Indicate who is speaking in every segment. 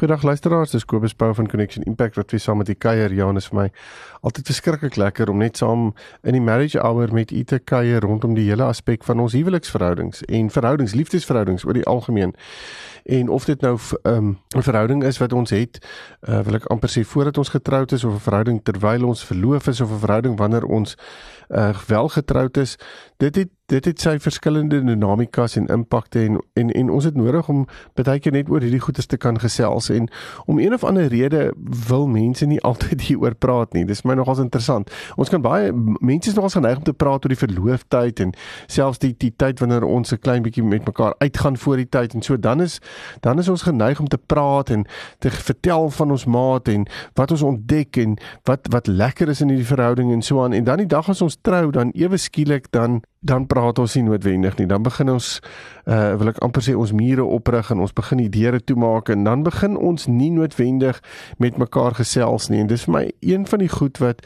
Speaker 1: Goeiedag luisteraars, dis Kobus Pau van Connection Impact wat weer saam met die kuier. Ja, is vir my altyd verskriklik lekker om net saam in die marriage hour met u te kuier rondom die hele aspek van ons huweliksverhoudings en verhoudings, liefdesverhoudings oor die algemeen. En of dit nou 'n um, verhouding is wat ons het, uh, wil ek amper sê voordat ons getroud is of 'n verhouding terwyl ons verloof is of 'n verhouding wanneer ons uh, wel getroud is, dit het dit het sy verskillende dinamikas en impakte en en en ons het nodig om baie keer net oor hierdie goedes te kan gesels en om een of ander rede wil mense nie altyd hieroor praat nie. Dis my nogals interessant. Ons kan baie mense is nogals geneig om te praat oor die verloofdheid en selfs die die tyd wanneer ons 'n klein bietjie met mekaar uitgaan voor die tyd en so dan is dan is ons geneig om te praat en te vertel van ons maat en wat ons ontdek en wat wat lekker is in hierdie verhouding en so aan en dan die dag as ons trou dan ewe skielik dan dan praat ons nie noodwendig nie. Dan begin ons uh wil ek amper sê ons mure oprig en ons begin die deure toemaak en dan begin ons nie noodwendig met mekaar gesels nie. En dis vir my een van die goed wat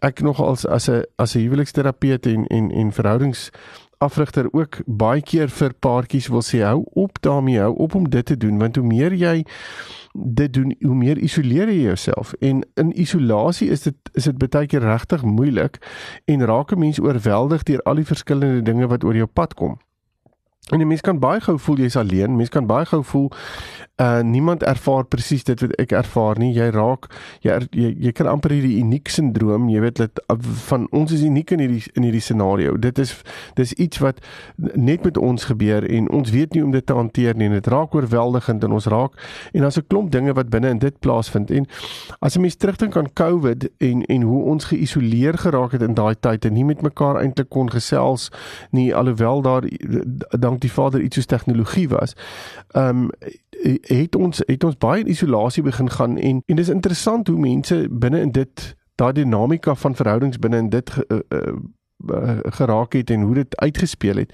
Speaker 1: ek nog als as 'n as 'n huweliksterapeut en en en verhoudings afrigter ook baie keer vir paartjies wil sê hou op daarmee hou op om dit te doen want hoe meer jy dit doen hoe meer isoleer jy jouself en in isolasie is dit is dit baie keer regtig moeilik en raak 'n mens oorweldig deur al die verskillende dinge wat oor jou pad kom. En 'n mens kan baie gou voel jy's alleen. Mens kan baie gou voel uh niemand ervaar presies dit wat ek ervaar nie. Jy raak jy jy, jy kan amper hierdie uniek sindroom, jy weet dat van ons is uniek in hierdie in hierdie scenario. Dit is dis iets wat net met ons gebeur en ons weet nie om dit te hanteer nie. Dit raak oorweldigend en ons raak en daar's 'n klomp dinge wat binne in dit plaasvind. En as 'n mens terugdink aan COVID en en hoe ons geïsoleer geraak het in daai tyd en nie met mekaar eintlik kon gesels nie alhoewel daar dank die Vader iets soos tegnologie was. Ehm um, het ons het ons baie in isolasie begin gaan en en dis interessant hoe mense binne in dit daai dinamika van verhoudings binne in dit ge, uh, uh, geraak het en hoe dit uitgespeel het.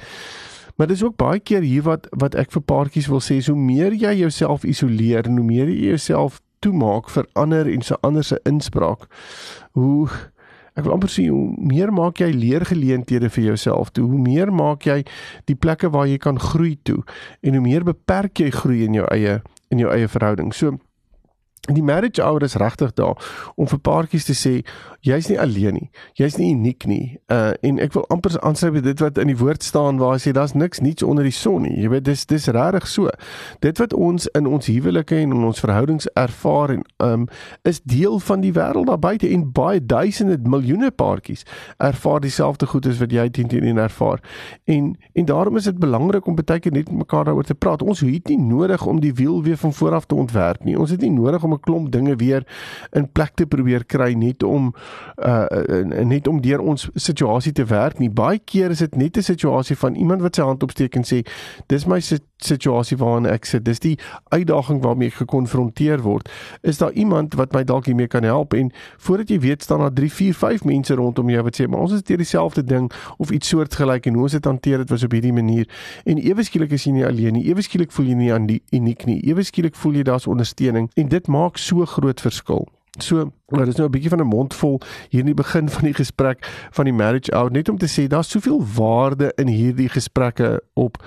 Speaker 1: Maar dis ook baie keer hier wat wat ek vir paartjies wil sê, so meer jy jouself isoleer, hoe meer jy jouself toemaak vir ander en se ander se inspraak, hoe Ek wil amper sê hoe meer maak jy leergeleenthede vir jouself toe, hoe meer maak jy die plekke waar jy kan groei toe en hoe meer beperk jy groei in jou eie in jou eie verhouding. So die marriage hour is regtig daar om vir paartjies te sê jy's nie alleen nie. Jy's nie uniek nie. Uh en ek wil amper aansluit by dit wat in die woord staan waar hy sê daar's niks niets onder die son nie. Jy weet dis dis regtig so. Dit wat ons in ons huwelike en in ons verhoudings ervaar en um is deel van die wêreld daar buite en baie duisende miljoene paartjies ervaar dieselfde goed as wat jy teen teen ervaar. En en daarom is dit belangrik om baie keer net met mekaar daaroor te praat. Ons het nie nodig om die wiel weer van voor af te ontwerp nie. Ons het nie nodig om 'n klomp dinge weer in plek te probeer kry net om uh net om deur ons situasie te werk nie. Baie keer is dit net 'n situasie van iemand wat sy hand opsteek en sê dis my situasie waarin ek sit. Dis die uitdaging waarmee ek gekonfronteer word. Is daar iemand wat my dalk hiermee kan help en voordat jy weet staan daar 3, 4, 5 mense rondom jou wat sê maar ons is deur dieselfde ding of iets soortgelyk en hoe ons dit hanteer dit was op hierdie manier. En ewe skielik is jy nie alleen nie. Ewe skielik voel jy nie aan die uniek nie. Ewe skielik voel jy daar's ondersteuning en dit maak so groot verskil. So, maar dit is nou 'n bietjie van 'n mond vol hier in die begin van die gesprek van die marriage hour net om te sê daar's soveel waarde in hierdie gesprekke op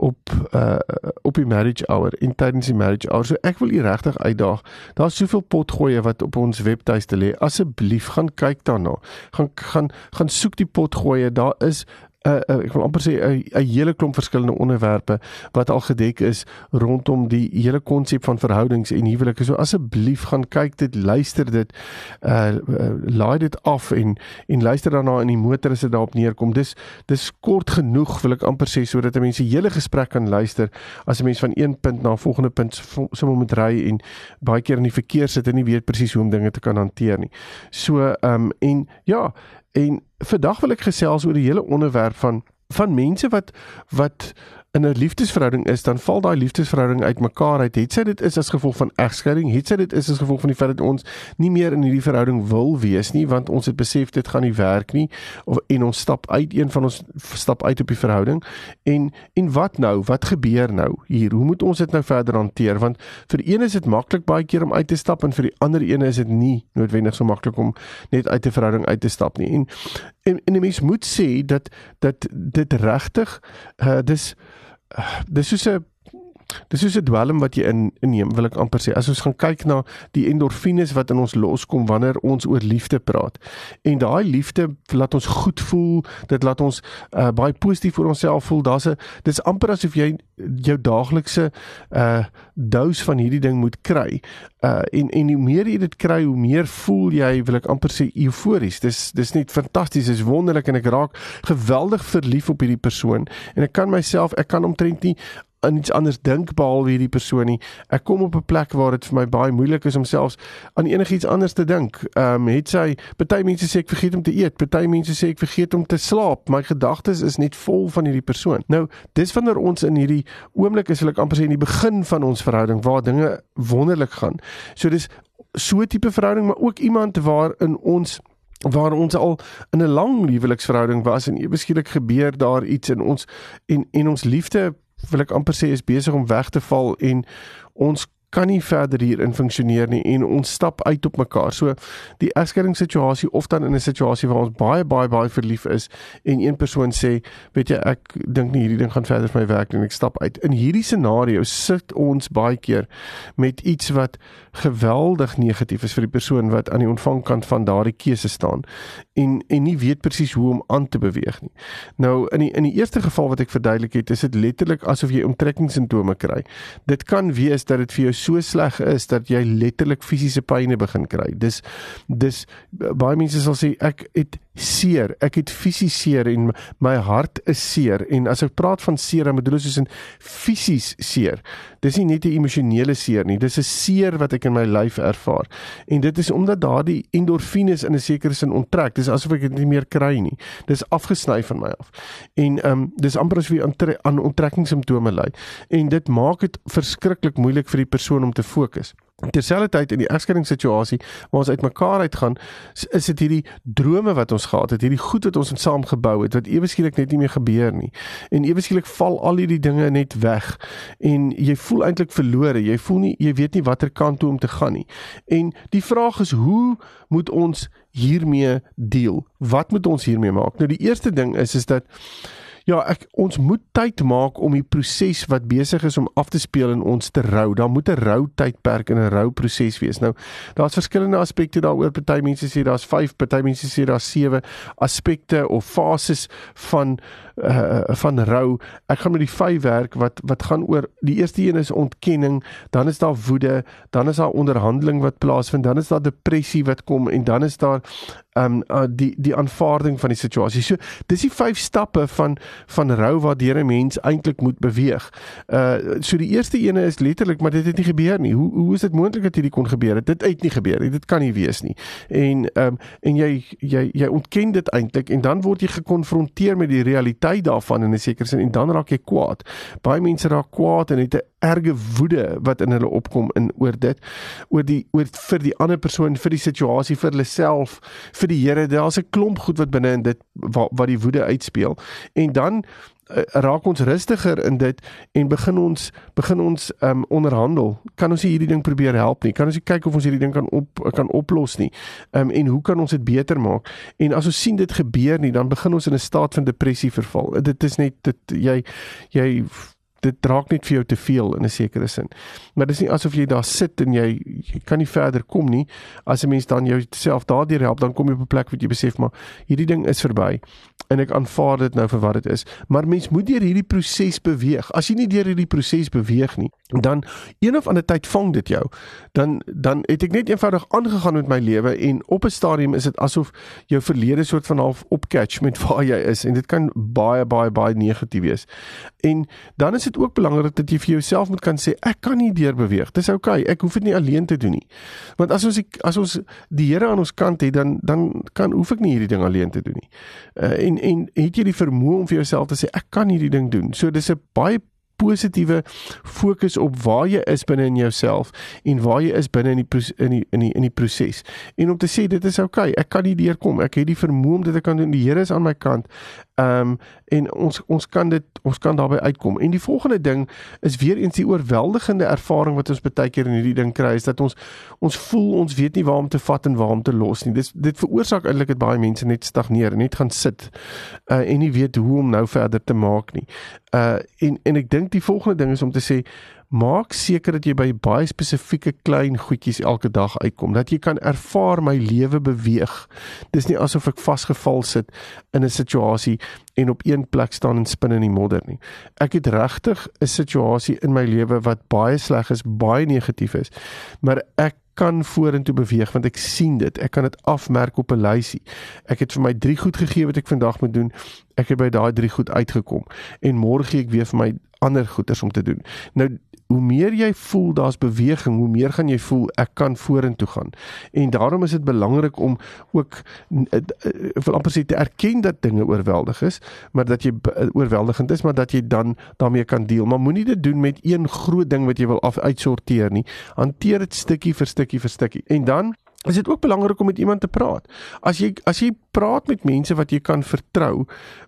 Speaker 1: op uh op die marriage hour in tydens die marriage hour. So ek wil u regtig uitdaag. Daar's soveel potgoeie wat op ons webtuiste lê. Asseblief gaan kyk daarna. Gaan gaan gaan soek die potgoeie. Daar is 'n uh, uh, ek wil amper sê 'n uh, hele klomp verskillende onderwerpe wat al gedek is rondom die hele konsep van verhoudings en huwelike. So asseblief gaan kyk dit, luister dit, uh, uh laai dit af en en luister daarna in die motor as dit daarop neerkom. Dis dis kort genoeg wil ek amper sê sodat mense hele gesprek kan luister as 'n mens van een punt na 'n volgende punt sommer moet ry en baie keer in die verkeer sit en nie weet presies hoe om dinge te kan hanteer nie. So ehm um, en ja, En vandag wil ek gesels oor die hele onderwerp van van mense wat wat in 'n liefdesverhouding is, dan val daai liefdesverhouding uitmekaar uit. Het sy dit is as gevolg van egskeiding, het sy dit is as gevolg van die feit dat ons nie meer in hierdie verhouding wil wees nie, want ons het besef dit gaan nie werk nie of en ons stap uit een van ons stap uit op die verhouding. En en wat nou? Wat gebeur nou hier? Hoe moet ons dit nou verder hanteer? Want vir een is dit maklik baie keer om uit te stap en vir die ander een is dit nie noodwendig so maklik om net uit 'n verhouding uit te stap nie. En en, en 'n mens moet sê dat dat dit regtig uh, dis uh, dis soos 'n Dis is 'n dwelm wat jy in inneem, wil ek amper sê. As ons gaan kyk na die endorfines wat in ons loskom wanneer ons oor liefde praat. En daai liefde laat ons goed voel, dit laat ons uh, baie positief oor onsself voel. Daar's 'n dis amper asof jy jou daaglikse uh dose van hierdie ding moet kry. Uh en en hoe meer jy dit kry, hoe meer voel jy, wil ek amper sê eufories. Dis dis net fantasties, dis wonderlik en ek raak geweldig verlief op hierdie persoon en ek kan myself, ek kan omtrent nie aan iets anders dink behalwe hierdie persoon nie. Ek kom op 'n plek waar dit vir my baie moeilik is om selfs aan enigiets anders te dink. Ehm um, het sy party mense sê ek vergeet om te eet, party mense sê ek vergeet om te slaap. My gedagtes is net vol van hierdie persoon. Nou, dis wanneer ons in hierdie oomblik is, wil ek amper sê in die begin van ons verhouding waar dinge wonderlik gaan. So dis so 'n tipe verhouding, maar ook iemand waar in ons waar ons al in 'n lang liefliksverhouding was en ewe skielik gebeur daar iets in ons en en ons liefde wil ek amper sê is besig om weg te val en ons kan nie verder hier in funksioneer nie en ons stap uit op mekaar. So die egskeidingssituasie of dan in 'n situasie waar ons baie baie baie verlief is en een persoon sê, weet jy, ek dink nie hierdie ding gaan verder vir my werk nie en ek stap uit. In hierdie scenario sit ons baie keer met iets wat geweldig negatief is vir die persoon wat aan die ontvangkant van daardie keuse staan en en nie weet presies hoe om aan te beweeg nie. Nou in die in die eerste geval wat ek verduidelik het, is dit letterlik asof jy omtrekkingssimptome kry. Dit kan wees dat dit vir jou so sleg is dat jy letterlik fisiese pynne begin kry. Dis dis baie mense sal sê ek het seer. Ek het fisies seer en my hart is seer en as ek praat van seer, dan bedoel ek soos in fisies seer. Dis nie net 'n emosionele seer nie, dis 'n seer wat ek in my lyf ervaar. En dit is omdat daardie endorfines in 'n sekere sin onttrek. Dis asof ek dit nie meer kry nie. Dis afgesny van my af. En ehm um, dis amper asof jy aan aan onttrekkingssimptome ly. En dit maak dit verskriklik moeilik vir die persoon om te fokus. Terselfdertyd in die egskeidingssituasie waar ons uitmekaar uitgaan, is dit hierdie drome wat ons gehad het, hierdie goed wat ons saam gebou het wat ewe skielik net nie meer gebeur nie. En ewe skielik val al hierdie dinge net weg en jy voel eintlik verlore. Jy voel nie jy weet nie watter kant toe om te gaan nie. En die vraag is hoe moet ons hiermee deel? Wat moet ons hiermee maak? Nou die eerste ding is is dat Ja, ek ons moet tyd maak om die proses wat besig is om af te speel in ons te rou. Daar moet 'n rou tydperk en 'n rou proses wees. Nou, daar's verskillende aspekte daaroor. Party mense sê daar's 5, party mense sê daar's 7 aspekte of fases van uh van rou. Ek gaan met die 5 werk wat wat gaan oor die eerste een is ontkenning, dan is daar woede, dan is daar onderhandeling wat plaasvind, dan is daar depressie wat kom en dan is daar um uh, die die aanvaarding van die situasie. So dis die vyf stappe van van rou waardeur 'n mens eintlik moet beweeg. Uh so die eerste ene is letterlik maar dit het nie gebeur nie. Hoe hoe is dit moontlik dat hierdie kon gebeur het? Dit het nie gebeur nie. Dit kan nie wees nie. En um en jy jy jy ontken dit eintlik en dan word jy gekonfronteer met die realiteit daarvan in 'n sekere sin en dan raak jy kwaad. Baie mense raak kwaad en het 'n erge woede wat in hulle opkom in oor dit oor die oor vir die ander persoon vir die situasie vir hulle self vir die Here. Daar's 'n klomp goed wat binne in dit wat wat die woede uitspeel. En dan uh, raak ons rustiger in dit en begin ons begin ons um, onderhandel. Kan ons hierdie ding probeer help nie? Kan ons kyk of ons hierdie ding kan op kan oplos nie? Um, en hoe kan ons dit beter maak? En as ons sien dit gebeur nie dan begin ons in 'n staat van depressie verval. Dit is net dit jy jy dit draak net vir jou te veel in 'n sekere sin. Maar dit is nie asof jy daar sit en jy, jy kan nie verder kom nie. As 'n mens dan jouself daardeur help, dan kom jy op 'n plek wat jy besef maar hierdie ding is verby en ek aanvaar dit nou vir wat dit is. Maar mens moet deur hierdie proses beweeg. As jy nie deur hierdie proses beweeg nie, dan een of ander tyd vang dit jou. Dan dan het ek net eenvoudig aangegaan met my lewe en op 'n stadium is dit asof jou verlede soort van half opcatch met waar jy is en dit kan baie baie baie negatief wees. En dan is dit ook belangrik dat jy vir jouself moet kan sê ek kan nie deur beweeg. Dis oukei. Okay, ek hoef dit nie alleen te doen nie. Want as ons die, as ons die Here aan ons kant het, dan dan kan hoef ek nie hierdie ding alleen te doen nie. Uh, en en het jy die vermoë om vir jouself te sê ek kan hierdie ding doen. So dis 'n baie positiewe fokus op waar jy is binne in jouself en waar jy is binne in die in die in die in die proses. En om te sê dit is oukei, okay, ek kan nie deurkom. Ek het die vermoë om dit te kan doen. Die Here is aan my kant. Ehm um, en ons ons kan dit ons kan daarbey uitkom. En die volgende ding is weer eens die oorweldigende ervaring wat ons baie keer in hierdie ding kry is dat ons ons voel ons weet nie waar om te vat en waar om te los nie. Dis dit veroorsaak eintlik dat baie mense net stagneer net gaan sit uh, en nie weet hoe om nou verder te maak nie. Uh en en ek dink die volgende ding is om te sê maak seker dat jy by baie spesifieke klein goedjies elke dag uitkom dat jy kan ervaar my lewe beweeg dis nie asof ek vasgevall sit in 'n situasie en op een plek staan en spin in die modder nie ek het regtig 'n situasie in my lewe wat baie sleg is baie negatief is maar ek kan vorentoe beweeg want ek sien dit. Ek kan dit afmerk op 'n lysie. Ek het vir my 3 goed gegee wat ek vandag moet doen. Ek het by daai 3 goed uitgekom en môre gee ek weer vir my ander goeders om te doen. Nou hoe meer jy voel daar's beweging, hoe meer gaan jy voel ek kan vorentoe gaan. En daarom is dit belangrik om ook eh, eh, wil amper sê te erken dat dinge oorweldig is, maar dat jy eh, oorweldigend is, maar dat jy dan daarmee kan deel. Maar moenie dit doen met een groot ding wat jy wil af uitsorteer nie. Hanteer dit stukkie vir stukkie vir stukkie. En dan is dit ook belangrik om met iemand te praat. As jy as jy praat met mense wat jy kan vertrou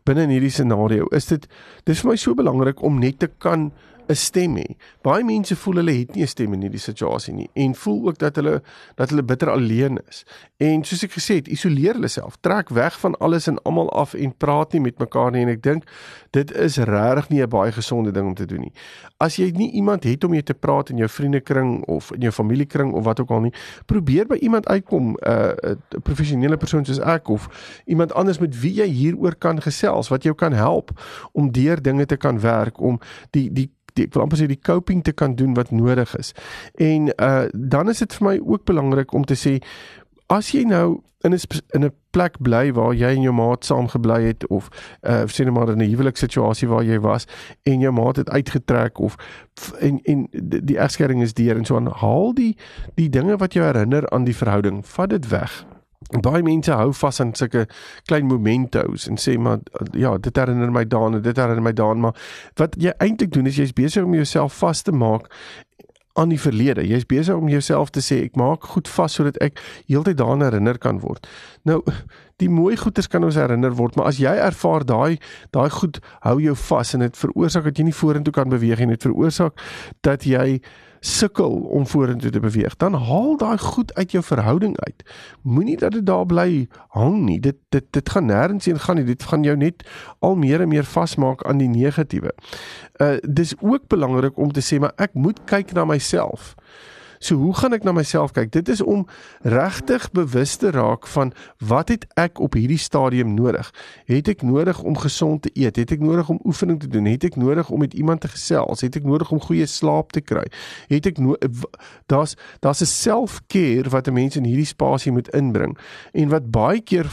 Speaker 1: binne in hierdie scenario, is dit dis vir my so belangrik om net te kan 'n stem hê. Baie mense voel hulle het nie 'n stem in hierdie situasie nie en voel ook dat hulle dat hulle bitter alleen is. En soos ek gesê het, isoleer hulle self, trek weg van alles en almal af en praat nie met mekaar nie en ek dink dit is regtig nie 'n baie gesonde ding om te doen nie. As jy nie iemand het om mee te praat in jou vriendekring of in jou familiekring of wat ook al nie, probeer by iemand uitkom, 'n uh, 'n professionele persoon soos ek of iemand anders met wie jy hieroor kan gesels wat jou kan help om deur dinge te kan werk om die die die, ek wil amper sê die coping te kan doen wat nodig is. En uh dan is dit vir my ook belangrik om te sê as jy nou in 'n in 'n plek bly waar jy en jou maat saam gebly het of uh sê net maar in 'n huwelikssituasie waar jy was en jou maat het uitgetrek of en en die egskeiding is deur en so aan haal die die dinge wat jou herinner aan die verhouding vat dit weg baie mense hou vas aan sulke klein momentos en sê maar ja, dit herinner my daaraan en dit herinner my daaraan, maar wat jy eintlik doen is jy's besig om jouself vas te maak aan die verlede. Jy's besig om jouself te sê ek maak goed vas sodat ek heeltyd daaraan herinner kan word. Nou die mooi goeders kan ons herinner word, maar as jy ervaar daai daai goed hou jou vas en dit veroorsaak dat jy nie vorentoe kan beweeg nie, dit veroorsaak dat jy sukkel om vorentoe te beweeg, dan haal daai goed uit jou verhouding uit. Moenie dat dit daar bly hang nie. Dit dit dit gaan nêrens heen gaan nie. Dit gaan jou net al meer en meer vasmaak aan die negatiewe. Uh dis ook belangrik om te sê maar ek moet kyk na myself. So hoe gaan ek na myself kyk? Dit is om regtig bewus te raak van wat het ek op hierdie stadium nodig? Het ek nodig om gesond te eet? Het ek nodig om oefening te doen? Het ek nodig om met iemand te gesels? Het ek nodig om goeie slaap te kry? Het ek daar's daar's 'n self-care wat 'n mens in hierdie spasie moet inbring en wat baie keer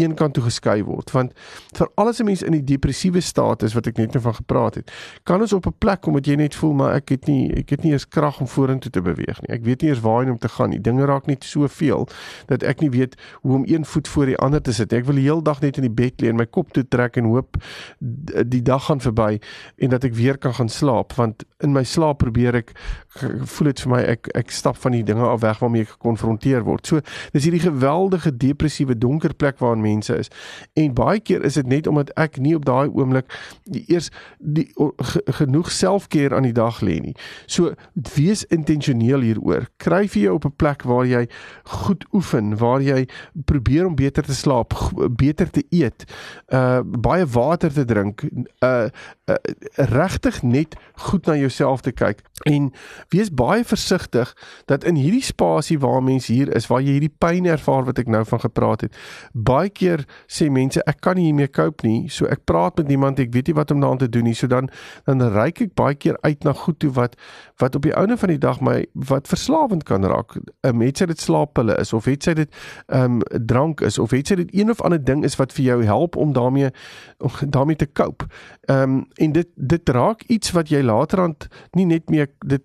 Speaker 1: een kant toe geskei word. Want vir alles 'n mens in die depressiewe staat is wat ek net nou van gepraat het kan ons op 'n plek kom wat jy net voel maar ek het nie ek het nie eens krag om vorentoe te beweeg nie. Ek weet nie eens waarheen om te gaan nie. Dinge raak net soveel dat ek nie weet hoe om een voet voor die ander te sit ek wil die hele dag net in die bed lê en my kop toe trek en hoop die dag gaan verby en dat ek weer kan gaan slaap. Want in my slaap probeer ek voel dit vir my ek ek stap van die dinge af weg waarmee ek gekonfronteer word so dis hierdie geweldige depressiewe donker plek waar mense is. En baie keer is dit net omdat ek nie op daai oomblik die eers die genoeg selfkeer aan die dag lê nie. So wees intentioneel hieroor. Kry vir jou op 'n plek waar jy goed oefen, waar jy probeer om beter te slaap, beter te eet, uh baie water te drink, uh, uh regtig net goed na jouself te kyk en wees baie versigtig dat in hierdie spasie waar mense hier is, waar jy hierdie pyn ervaar wat ek nou van gepraat het. Baie keer sê mense ek kan nie hiermee cope nie, so ek praat met niemand, ek weet nie wat om daaraan te doen nie. So dan dan reik ek baie keer uit na goed toe wat wat op die ouene van die dag my wat verslawend kan raak. 'n Mens sê dit slaappille is of het sy dit ehm um, drank is of het sy dit een of ander ding is wat vir jou help om daarmee om daarmee te cope. Ehm um, en dit dit raak iets wat jy laterand nie net meer dit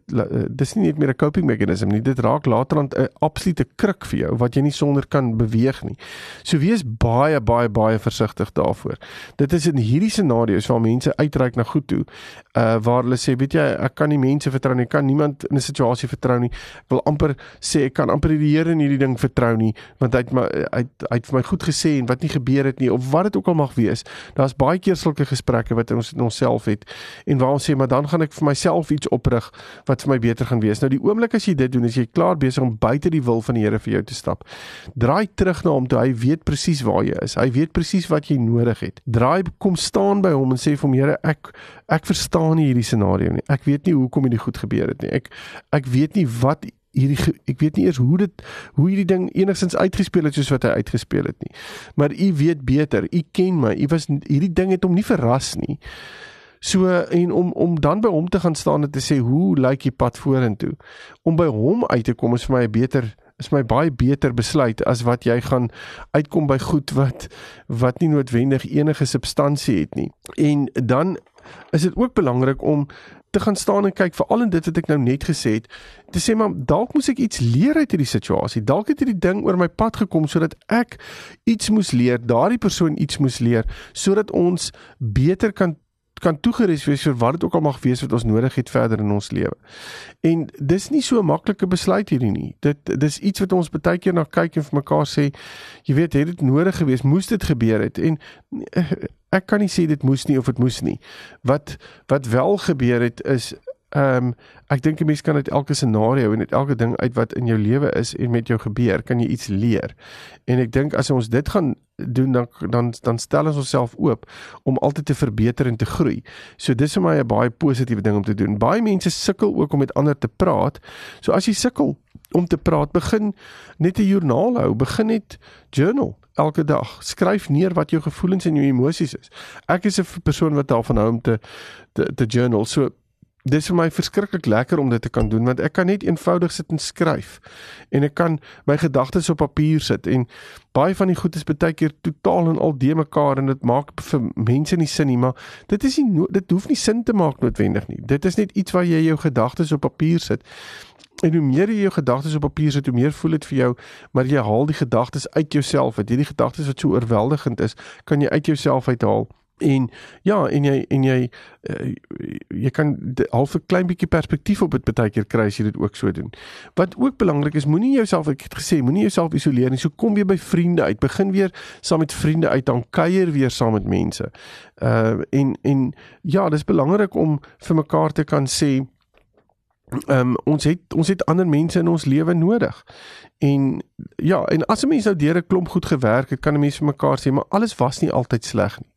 Speaker 1: dis nie net meer 'n coping mechanism nie. Dit raak laterand 'n absolute kruk vir jou wat jy nie sonder kan beweeg nie. So wees baie baie baie versigtig daarvoor. Dit is in hierdie scenario's waar mense uitreik na goed toe, uh waar hulle sê, weet jy, ek kan nie mense vertrou nie, ek kan niemand in 'n situasie vertrou nie. Ek wil amper sê ek kan amper die Here in hierdie ding vertrou nie, want hy het my hy hy het vir my goed gesê en wat nie gebeur het nie of wat dit ook al mag wees. Daar's baie keer sulke gesprekke wat ons in onsself het en waar ons sê, maar dan gaan ek vir myself iets oprig wat vir my beter gaan wees. Nou die oomblik as jy dit doen, is jy klaar besig om buite die wil van die Here vir jou te stap. Draai terug na hom toe hy weet presies waar jy is. Hy weet presies wat jy nodig het. Draai kom staan by hom en sê vir hom Here, ek ek verstaan nie hierdie scenario nie. Ek weet nie hoekom hierdie goed gebeur het nie. Ek ek weet nie wat hierdie ek weet nie eers hoe dit hoe hierdie ding enigstens uitgespeel het soos wat hy uitgespeel het nie. Maar u weet beter. U ken my. U was hierdie ding het hom nie verras nie. So en om om dan by hom te gaan staan en te sê hoe lyk die pad vorentoe? Om by hom uit te kom is vir my 'n beter is my baie beter besluit as wat jy gaan uitkom by goed wat wat nie noodwendig enige substansie het nie. En dan is dit ook belangrik om te gaan staan en kyk veral in dit wat ek nou net gesê het te sê maar dalk moes ek iets leer uit hierdie situasie dalk het hierdie ding oor my pad gekom sodat ek iets moes leer daardie persoon iets moes leer sodat ons beter kan kan toegerus wees vir wat dit ook al mag wees wat ons nodig het verder in ons lewe. En dis nie so 'n maklike besluit hierdie nie. Dit dis iets wat ons baie keer na kyk en vir mekaar sê, jy weet, het dit nodig gewees, moes dit gebeur het en ek kan nie sê dit moes nie of dit moes nie. Wat wat wel gebeur het is Ehm um, ek dink 'n mens kan uit elke scenario en uit elke ding uit wat in jou lewe is en met jou gebeur, kan jy iets leer. En ek dink as ons dit gaan doen dan dan dan stel ons onsself oop om altyd te verbeter en te groei. So dis vir my 'n baie positiewe ding om te doen. Baie mense sukkel ook om met ander te praat. So as jy sukkel om te praat, begin net 'n joernaal hou, begin net journal elke dag. Skryf neer wat jou gevoelens en jou emosies is. Ek is 'n persoon wat daarvan hou om te te, te journal. So dis vir my verskriklik lekker om dit te kan doen want ek kan net eenvoudig sit en skryf en ek kan my gedagtes op papier sit en baie van die goed is baie keer totaal en al de mekaar en dit maak vir mense nie sin nie maar dit is nie dit hoef nie sin te maak noodwendig nie. Dit is net iets waar jy jou gedagtes op papier sit. En hoe meer jy jou gedagtes op papier sit hoe meer voel dit vir jou maar jy haal die gedagtes uit jouself uit. Hierdie gedagtes wat so oorweldigend is kan jy uit jouself uithaal En ja, en jy en jy uh, jy kan half 'n klein bietjie perspektief op dit baie keer kry as jy dit ook so doen. Wat ook belangrik is, moenie jouself ek het gesê, moenie jouself isoleer nie. So kom weer by vriende uit. Begin weer saam met vriende uit dan kuier weer saam met mense. Uh en en ja, dis belangrik om vir mekaar te kan sê Ehm um, ons het ons het ander mense in ons lewe nodig. En ja, en as 'n mens nou deur 'n klomp goed gewerk het, kan 'n mens vir mekaar sê, maar alles was nie altyd sleg nie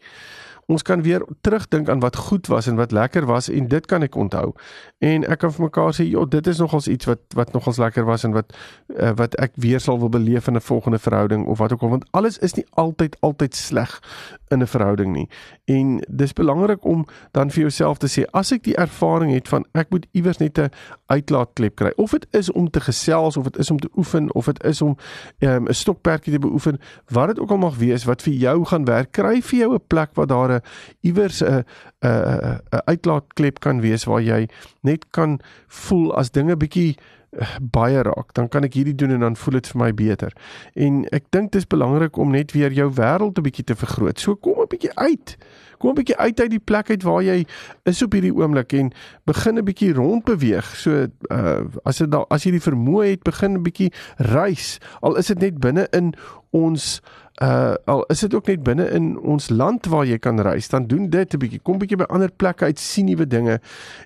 Speaker 1: ons kan weer terugdink aan wat goed was en wat lekker was en dit kan ek onthou. En ek kan vir mekaar sê, "Ja, dit is nogals iets wat wat nogals lekker was en wat uh, wat ek weer sal wil beleef in 'n volgende verhouding of wat ook al, want alles is nie altyd altyd sleg in 'n verhouding nie. En dis belangrik om dan vir jouself te sê, as ek die ervaring het van ek moet iewers net 'n uitlaatklep kry, of dit is om te gesels of dit is om te oefen of dit is om ehm, 'n um, stokperdjie te beoefen, wat dit ook al mag wees wat vir jou gaan werk, kry vir jou 'n plek waar daar 'n iewers 'n 'n 'n uitlaatklep kan wees waar jy net kan voel as dinge bietjie eh, baie raak, dan kan ek hierdie doen en dan voel dit vir my beter. En ek dink dit is belangrik om net weer jou wêreld 'n bietjie te vergroot. So kom 'n bietjie uit. Kom 'n bietjie uit uit die plek uit waar jy is op hierdie oomblik en begin 'n bietjie rondbeweeg. So uh as dit as jy die vermoë het, begin 'n bietjie reis. Al is dit net binne in ons uh al is dit ook net binne in ons land waar jy kan reis, dan doen dit 'n bietjie. Kom bietjie by ander plekke uit, sien nuwe dinge.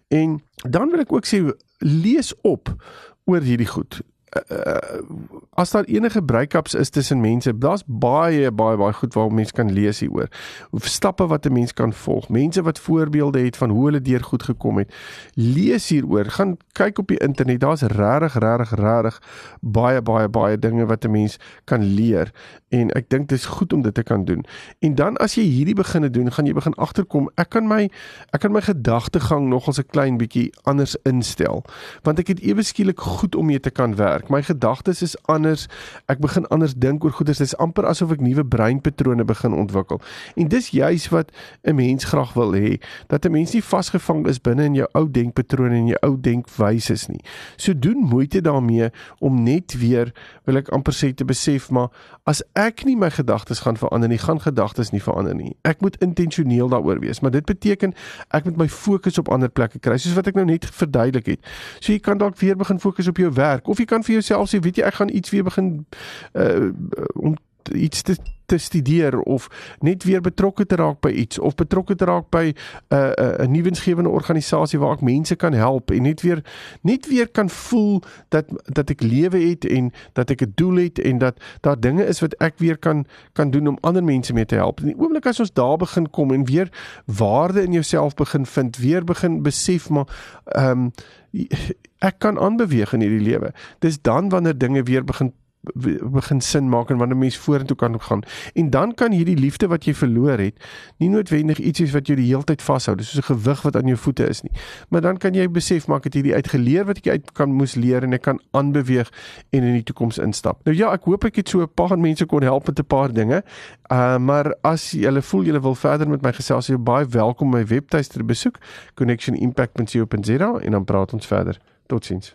Speaker 1: En dan wil ek ook sê lees op oor hierdie goed. Uh, as daar enige breakups is tussen mense, daar's baie baie baie goed waar mense kan lees hieroor. Hoe stappe wat 'n mens kan volg. Mense wat voorbeelde het van hoe hulle deur goed gekom het. Lees hieroor. Gaan kyk op die internet. Daar's regtig regtig regtig baie baie baie dinge wat 'n mens kan leer en ek dink dit is goed om dit te kan doen. En dan as jy hierdie beginne doen, gaan jy begin agterkom ek kan my ek kan my gedagtegang nog as 'n klein bietjie anders instel want ek het ewe skielik goed om mee te kan werk. My gedagtes is anders. Ek begin anders dink oor goeie. Dit is amper asof ek nuwe breinpatrone begin ontwikkel. En dis juis wat 'n mens graag wil hê, dat 'n mens nie vasgevang is binne in jou ou denkpatrone en jou ou denkwyses nie. So doen moeite daarmee om net weer wil ek amper sê te besef maar as ek nie my gedagtes gaan verander nie, gaan gedagtes nie verander nie. Ek moet intentioneel daaroor wees, maar dit beteken ek moet my fokus op ander plekke kry, soos wat ek nou net verduidelik het. So jy kan dalk weer begin fokus op jou werk of jy kan vir jouself sê, weet jy, ek gaan iets weer begin uh om iets te te studeer of net weer betrokke te raak by iets of betrokke te raak by 'n uh, 'n uh, 'n nuwensgewende organisasie waar ek mense kan help en net weer net weer kan voel dat dat ek lewe het en dat ek 'n doel het en dat daar dinge is wat ek weer kan kan doen om ander mense mee te help. In die oomblik as ons daar begin kom en weer waarde in jouself begin vind, weer begin besef maar ehm um, ek kan aanbeweeg in hierdie lewe. Dis dan wanneer dinge weer begin begin sin maak en wanneer mens vorentoe kan gaan. En dan kan hierdie liefde wat jy verloor het, nie noodwendig iets is wat jou die hele tyd vashou, dis soos 'n gewig wat aan jou voete is nie. Maar dan kan jy besef maak het hierdie uitgeleer wat ek uit kan moes leer en ek kan aanbeweeg en in die toekoms instap. Nou ja, ek hoop ek het so 'n paar mense kon help met 'n paar dinge. Uh maar as julle voel julle wil verder met my gesels, jy baie welkom my webtuiste besoek connectionimpact.co.za en dan praat ons verder. Totsiens.